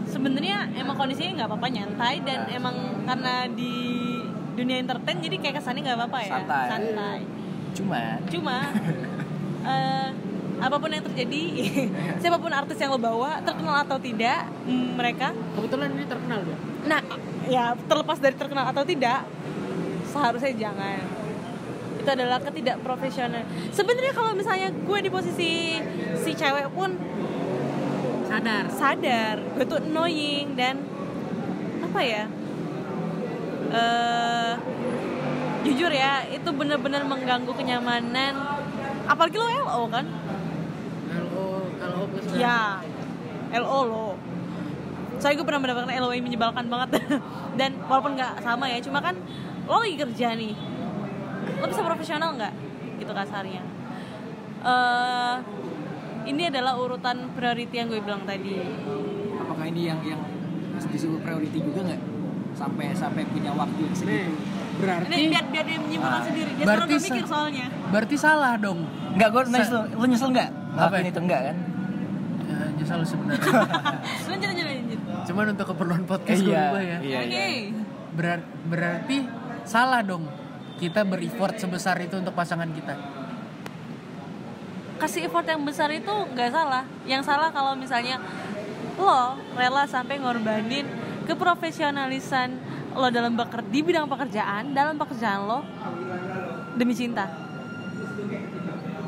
sebenarnya emang kondisinya nggak apa-apa nyantai dan Nah. emang karena di dunia entertain jadi kayak kesannya nggak apa-apa ya. Santai. santai. Cuman cuma [LAUGHS] eh, apa pun yang terjadi [LAUGHS] siapa pun artis yang lo bawa terkenal atau tidak mereka kebetulan ini terkenal gue nah ya terlepas dari terkenal atau tidak seharusnya jangan itu adalah ketidakprofesional. Sebenarnya kalau misalnya gue di posisi si cewek pun sadar. Sadar gue tuh annoying dan apa ya? Eh jujur ya itu bener-bener mengganggu kenyamanan. Apalagi lo LO kan? LO LO plus ya LO lo. Saya gue pernah mendapatkan LO yang menyebalkan banget. [LAUGHS] Dan walaupun nggak sama ya cuma kan lo lagi kerja nih lo bisa profesional nggak? Gitu kasarnya. Eh ini adalah urutan priority yang gue bilang tadi. Apakah ini yang yang disebut priority juga nggak? Sampai sampai punya waktu yang segitu. Berarti ini biar biar dia menyimpulkan Ah. sendiri. Dia Berarti udah mikir soalnya. berarti salah dong. Nggak gue nyesel. Lu nyesel nggak? Apa? Ya? itu enggak kan? Ya, nyesal sebenarnya. [LAUGHS] Lanjut lanjut lanjut cuman untuk keperluan podcast gue Iya, ubah ya. Iya. oke. Berar- berarti salah dong kita bereffort sebesar itu untuk pasangan kita. Kasih effort yang besar itu nggak salah. Yang salah kalau misalnya lo rela sampai ngorbanin keprofesionalisan lo dalam beker di bidang pekerjaan dalam pekerjaan lo demi cinta.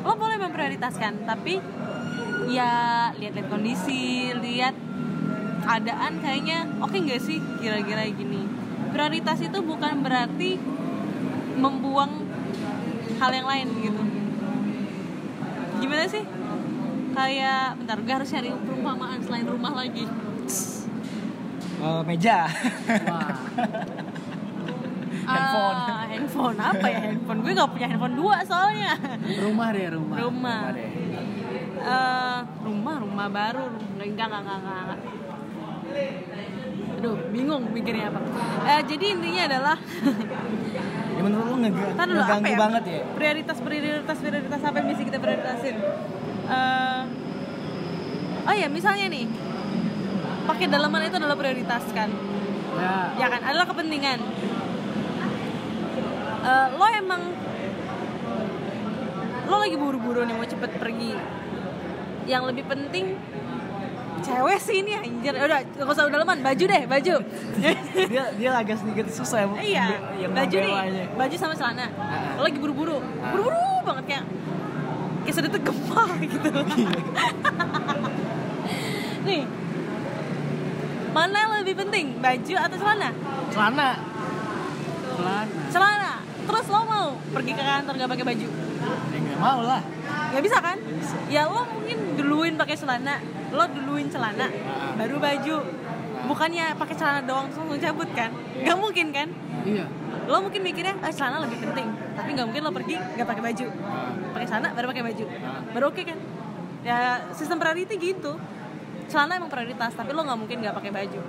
Lo boleh memprioritaskan tapi ya lihat-lihat kondisi lihat keadaan kayaknya oke nggak sih kira-kira gini. Prioritas itu bukan berarti membuang hal yang lain gitu gimana sih kayak bentar gue harus cari perumpamaan selain rumah lagi Eh, meja Wah. [LAUGHS] Handphone. Ah, handphone apa ya handphone gue gak punya handphone dua soalnya Rumah deh rumah. rumah Rumah deh. Eh, rumah rumah baru enggak enggak enggak enggak, enggak. aduh bingung mikirnya apa Eh, jadi intinya adalah [LAUGHS] menurut lu ngeg dulu, ngeganggu ya? banget ya? Prioritas prioritas prioritas apa yang bisa kita prioritasin? Eh, oh ya misalnya nih pakai dalaman itu adalah prioritas kan? Ya. ya kan? Adalah kepentingan. Eh, lo emang lo lagi buru-buru nih mau cepet pergi. Yang lebih penting cewek sih ini anjir. Udah gak usah dalaman baju deh baju. [LAUGHS] Dia dia agak sedikit susah ya iya yang baju nih baju sama celana. Lo lagi buru-buru buru-buru banget kayak kayak sedikit gempa [LAUGHS] gitu. Iya. nih mana yang lebih penting baju atau celana? Celana. Celana. celana. Terus lo mau pergi ke kantor gak pakai baju? Ya nggak mau lah. Nggak bisa kan? Bisa. ya lo mungkin duluin pakai celana. Lo duluin celana Ah. baru baju. Bukannya pakai celana doang terus langsung cabut kan? Nggak mungkin kan? Iya. lo mungkin mikirnya ah celana lebih penting. Tapi nggak mungkin lo pergi nggak pakai baju. Pakai celana baru pakai baju. Baru oke kan? Ya sistem priority gitu. Celana emang prioritas tapi lo nggak mungkin nggak pakai baju.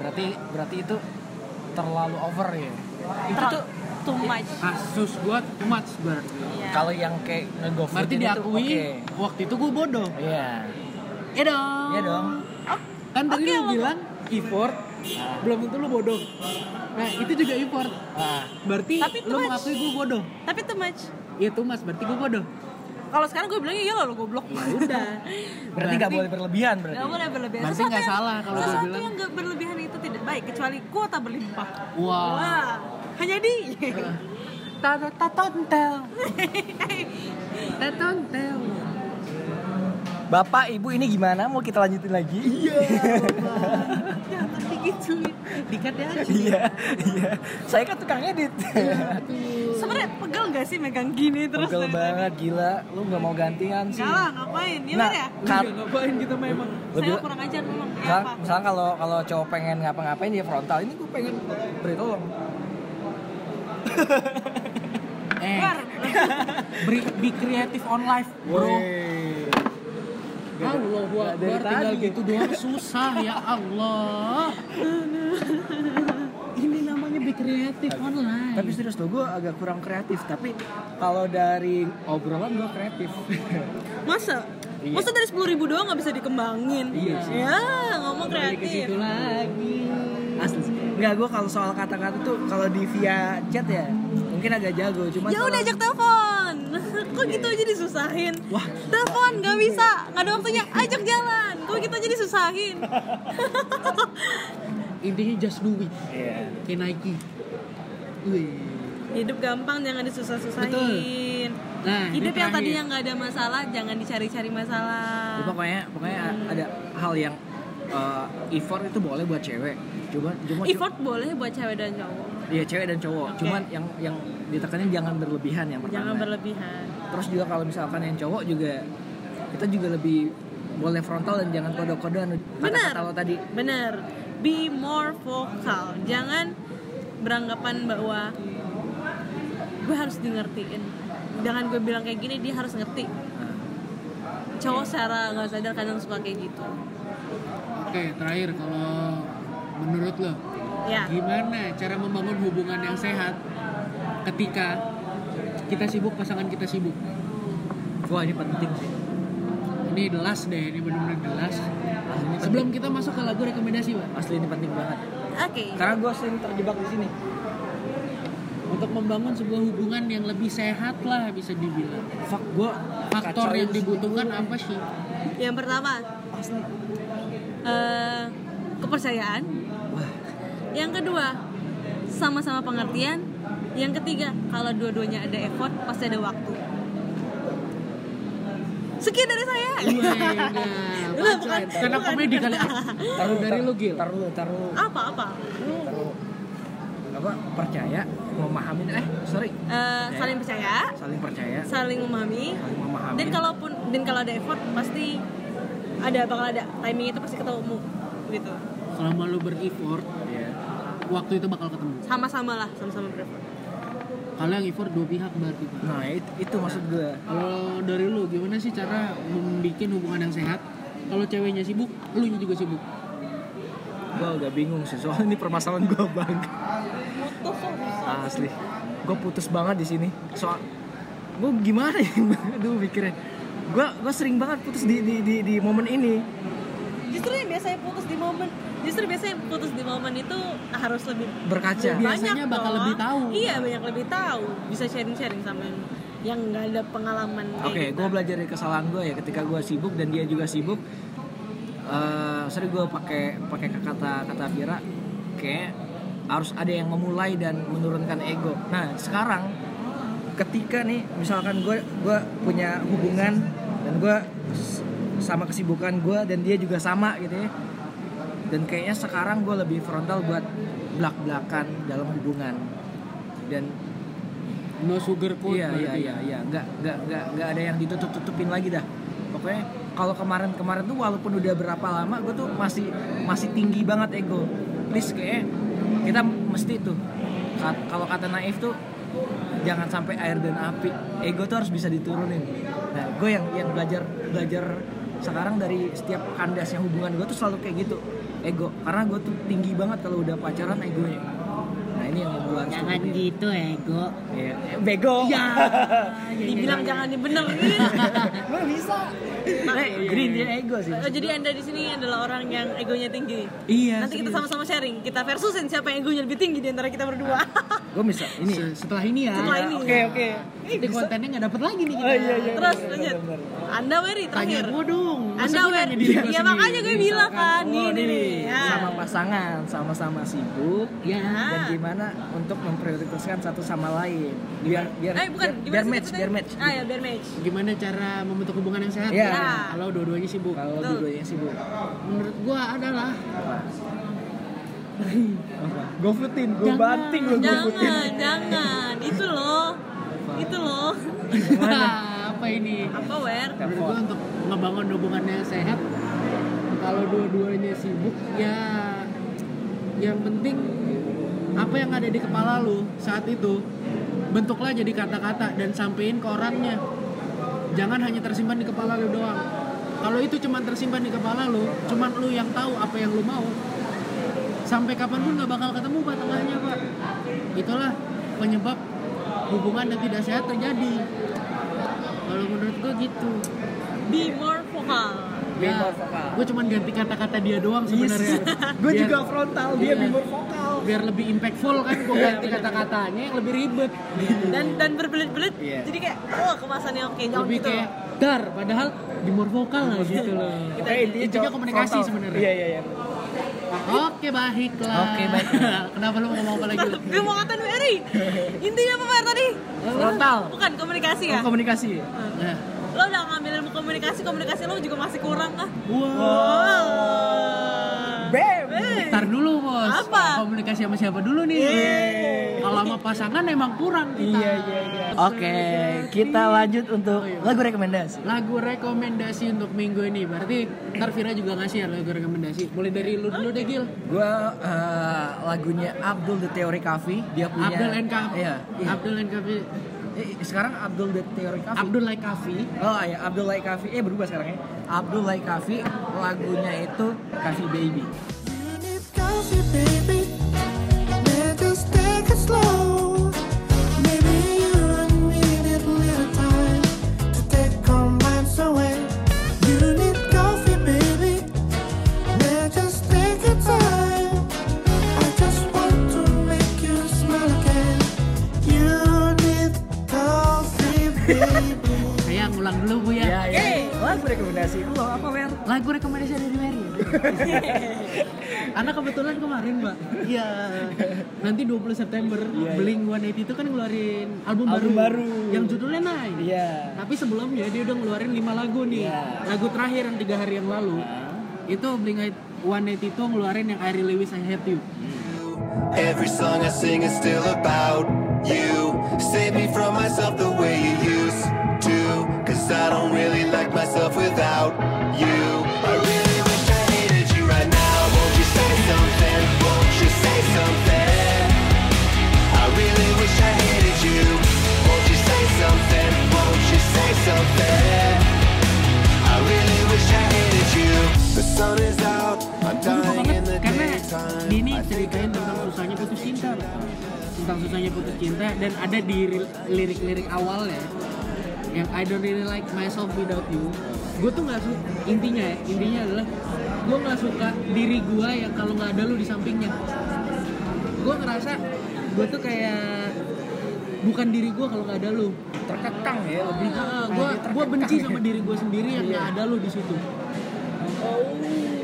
Berarti berarti itu terlalu over ya itu tuh too much Kasus gua too much berarti. Iya. kalau yang kayak ngego food Berarti ini tuh diakui oke. waktu itu gua bodoh. iya Iya dong. iya dong Kan tadi Oke, lu lo- bilang effort, belum tentu lu bodoh. Nah, itu juga effort. ah Berarti Tapi lu too much. mengakui gua bodoh. tapi too much Iya tuh mas, berarti gua bodoh. Kalau sekarang gue bilang iya lo goblok Ya udah. berarti nggak boleh berlebihan berarti Gak boleh berlebihan. Berarti nggak salah kalau gue sesuatu bilang. yang gak berlebihan itu tidak baik kecuali kuota berlimpah. Wah. Wah, hanya di. Tata [LAUGHS] tatontel. Tatontel. Bapak ibu ini gimana mau kita lanjutin lagi iya Jangan [LAUGHS] digituin. Dikat ya. iya iya saya kan tukang edit [LAUGHS] Sebenarnya pegel gak sih megang gini terus? Pegel dari banget gila lu nggak mau gantian tadi? sih Enggak lah, ngapain? Gimana Nah, ya? Kar- Udah, ngapain kita memang? Lebih- Saya kurang ajar memang. Ya apa? misalnya kalau kalau cowok pengen ngapa-ngapain dia frontal ini gue pengen beri tolong Eh, Keluar. be, be creative on life, bro. Woi. Allah Nggak dari Akbar tinggal tadi. gitu doang susah ya Allah. [LAUGHS] Ini namanya be creative online. tapi serius tuh gue agak kurang kreatif tapi kalau dari obrolan gue kreatif [LAUGHS] Masa? Iya. Masa dari 10 ribu doang gak bisa dikembangin? Iya sih. Ya, ngomong kreatif. situ lagi. asli nggak gue kalau soal kata-kata tuh kalau di via chat ya mungkin agak jago cuma Ya udah ajak telepon. [LAUGHS] Kok gitu aja disusahin? Wah. Telepon nggak bisa, nggak ada waktunya. Ajak jalan. Kok gitu aja disusahin? [LAUGHS] Intinya just do it. iya Kayak Nike. Wih. Hidup gampang jangan disusah-susahin. Nah, Hidup yang tadinya nggak ada masalah jangan dicari-cari masalah. Ya, pokoknya pokoknya ada hal yang uh, effort itu boleh buat cewek cuma cuma Effort boleh buat cewek dan cowok. Iya cewek dan cowok. Oke. Cuman yang yang ditekanin jangan berlebihan yang pertama. Jangan berlebihan. Terus juga kalau misalkan yang cowok juga kita juga lebih boleh frontal dan jangan kode-kodean Benar. lo tadi. Bener. Be more vocal. Jangan beranggapan bahwa gue harus di ngertiin. Dengan gue bilang kayak gini dia harus ngerti. Cowok secara nggak sadar kadang suka kayak gitu. Oke, terakhir kalau menurut lo Ya. gimana cara membangun hubungan yang sehat ketika kita sibuk pasangan kita sibuk? Wah ini penting sih. Ini the last deh, ini benar-benar. Asli ini Sebelum kita masuk ke lagu rekomendasi, Pak. asli ini penting banget. Oke. Karena gue sering terjebak di sini. Untuk membangun sebuah hubungan yang lebih sehat lah bisa dibilang. Fuck gue Faktor yang dibutuhkan apa sih? Yang pertama, Asli. eh, kepercayaan. Yang kedua, sama-sama pengertian. Yang ketiga, kalau dua-duanya ada effort, pasti ada waktu. Sekian dari saya. Iya, [LAUGHS] bukan- Karena bukan. komedi kali. Ah, Taruh dari lu, Gil. Taruh taruh. Apa apa? Taruh apa percaya memahami eh sorry Eh, saling percaya saling percaya saling memahami saling memahami dan kalaupun dan kalau ada effort pasti ada bakal ada timing itu pasti ketemu gitu selama lu bereffort Iya. Waktu itu bakal ketemu. Sama-sama lah sama-sama bereffort kalau yang effort dua pihak berarti pak. Nah itu, itu maksud gue. Kalau dari lu gimana sih cara membuat hubungan yang sehat? Kalau ceweknya sibuk lu juga sibuk. Gue agak bingung sih soalnya ini permasalahan gue banget putus susah. Asli. Gue putus banget di sini. Soal gue gimana ya? [LAUGHS] Aduh mikirnya. Gue gue sering banget putus di di di, di momen ini. Justru yang biasanya putus di momen justru biasanya putus di momen itu harus lebih berkaca Biasanya bakal dong. lebih tahu. iya banyak lebih tahu bisa sharing sharing sama yang yang nggak ada pengalaman Oke, kayak gue kita. belajar dari kesalahan gue ya ketika gue sibuk dan dia juga sibuk. eh sering gue pakai pakai kata kata Vira, kayak harus ada yang memulai dan menurunkan ego. Nah sekarang ketika nih misalkan gue gue punya hubungan dan gue sama kesibukan gue dan dia juga sama gitu ya. Dan kayaknya sekarang gue lebih frontal buat belak belakan dalam hubungan. Dan no sugar coat Iya iya iya iya. Nggak nggak nggak nggak ada yang ditutup tutupin lagi dah. Pokoknya kalau kemarin kemarin tuh walaupun udah berapa lama gue tuh masih masih tinggi banget ego. Please kayak kita mesti tuh Ka- kalau kata naif tuh jangan sampai air dan api ego tuh harus bisa diturunin. Nah gue yang yang belajar belajar sekarang dari setiap kandasnya hubungan gue tuh selalu kayak gitu ego. Karena gue tuh tinggi banget kalau udah pacaran egonya nah ini yang gue jangan turunin. gitu ego. Iya. bego. [LAUGHS] Ya dibilang jangan dibenerin. [LAUGHS] Gue bisa. Eh, green dia ego sih. Oh, jadi anda di sini adalah orang yang egonya tinggi. Iya nanti kita sama-sama sharing. Kita versusin siapa yang egonya lebih tinggi di antara kita berdua [LAUGHS] gue bisa ini Se- setelah ini ya. Setelah ini. oke oke. Nanti kontennya nggak dapet lagi nih kita. Oh, iya, iya. terus bener, lanjut. bener, anda Wery tanya terakhir gua dong. Masa anda Wery. gua ya sendiri? makanya gue bilang kan oh, nih nih nih ya. sama pasangan sama-sama sibuk ya. dan gimana untuk memprioritaskan satu sama lain. Biar biar eh bukan biar, match biar match. Ah ya biar match. Gimana cara membentuk hubungan yang sehat? Iya. Ya, kalau dua-duanya sibuk. Kalau dua-duanya sibuk. Menurut gua adalah gue footin gue Jangan. banting gue gue footin jangan. Jangan itu loh itu loh. [LAUGHS] Apa ini? Apa Wer? Gua untuk ngebangun hubungannya sehat. Kalau dua-duanya sibuk ya yang penting apa yang ada di kepala lu saat itu bentuklah jadi kata-kata dan sampein ke orangnya. Jangan hanya tersimpan di kepala lu doang. Kalau itu cuma tersimpan di kepala lu cuman lu yang tahu apa yang lu mau sampai kapan pun nggak bakal ketemu pak tengahnya pak. Itulah penyebab hubungan yang tidak sehat terjadi. Kalau menurut gua gitu. Be more vokal. Be more vokal. gue cuman ganti kata-kata dia doang sebenarnya. [LAUGHS] gue Biar- juga frontal dia Iya. bimur vokal. Biar lebih impactful kan gue ganti kata-katanya yang lebih ribet. Dan dan berbelit-belit Iya. jadi kayak oh kemasannya oke jangan lebih gitu. kayak dar padahal dimur vokal lah gitu loh. Kita- Eh, intinya komunikasi sebenarnya. iya iya iya oke baiklah. Oke, baik. [LAUGHS] kenapa lu mau ngomong apa lagi? [LAUGHS] Gue mau ngatain Wery intinya apa Wer tadi? Frontal. Bukan komunikasi ya? Komunikasi. Nah, lo udah ngambil ilmu komunikasi komunikasi lo juga masih kurang kah wow bam Ntar dulu bos. Apa? komunikasi sama siapa dulu nih? Kalau sama pasangan emang kurang kita. Iya iya iya. Oke kita lanjut untuk lagu rekomendasi. Lagu rekomendasi untuk minggu ini. Berarti ntar Vira juga ngasih ya lagu rekomendasi. Mulai dari lu dulu deh Gil. Gue eh, lagunya Abdul the Theory Cafe. Dia punya Abdul and Kafi iya, iya. Abdul and Kafi Eh, sekarang Abdul the Theory Cafe. Abdul like Kafi oh iya Abdul Like Cafe. Eh berubah sekarang ya. Abdul Like Cafe lagunya itu Cafe Baby. Coffee, baby. Just take it slow. [LAUGHS] Karena kebetulan kemarin mbak Iya Nanti 20 September iya. Blink 180 itu kan ngeluarin album, Album baru. Yang judulnya Nine iya Tapi sebelumnya dia udah ngeluarin 5 lagu nih Iya. Lagu terakhir yang 3 hari yang lalu Itu Blink 182 ngeluarin yang I Really Wish I Had You Every song I sing is still about you. Save me from myself the way you used to. Cause I don't really like myself without you. Banget karena ini ceritain tentang susahnya putus cinta tentang susahnya putus cinta dan ada di ri- lirik-lirik awalnya yang I don't really like myself without you. Gue tuh nggak suka intinya ya intinya adalah gue nggak suka diri gue yang kalau nggak ada lu di sampingnya. Gue ngerasa gue tuh kayak bukan diri gue kalau nggak ada lu. Terkekang ya lebih gue gue benci sama diri gue sendiri yang nggak ada lu di situ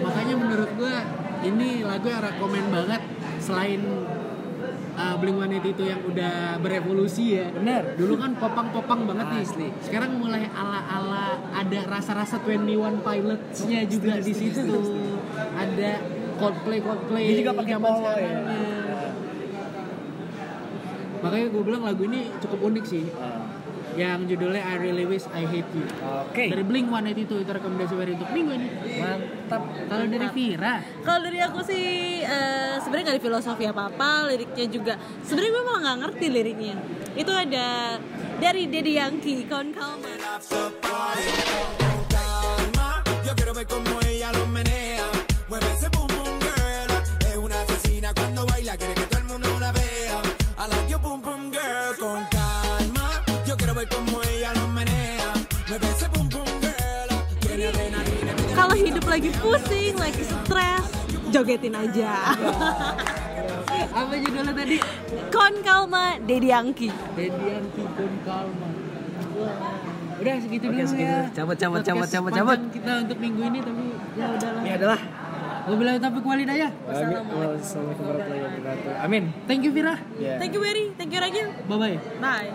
makanya menurut gue ini lagu yang rekomen banget selain uh, Blink One itu yang udah berevolusi ya. Bener. dulu kan popang-popang banget nih. Asli. sekarang mulai ala-ala ada rasa-rasa 21 Pilots-nya juga di situ. ada Coldplay Coldplay Dia juga pakai polo ya. makanya gue bilang lagu ini cukup unik sih yang judulnya I Really Wish I Hate You. Oke. Dari Blink 182 itu rekomendasi baru untuk minggu ini. Mantap. Kalau dari Vira Kalau dari aku sih eh, sebenarnya nggak ada filosofi apa apa, liriknya juga. Sebenarnya gue malah nggak ngerti liriknya. Itu ada dari Daddy Yankee, kawan kalma. Lagi pusing, lagi stres, jogetin aja. apa judulnya tadi Kon kalma, Daddy Yankee. Dedi Yankee Pun Kalma udah segitu Oke, dulu segitu. ya Cabut, cabut, cabut, cabut, cabut. kita untuk minggu ini tapi ya udahlah ini adalah Wabillahi taufiq walhidayah Wassalamualaikum warahmatullahi wabarakatuh amin thank you Vira Ya. Thank you Berry, thank you Ragil. bye bye Bye.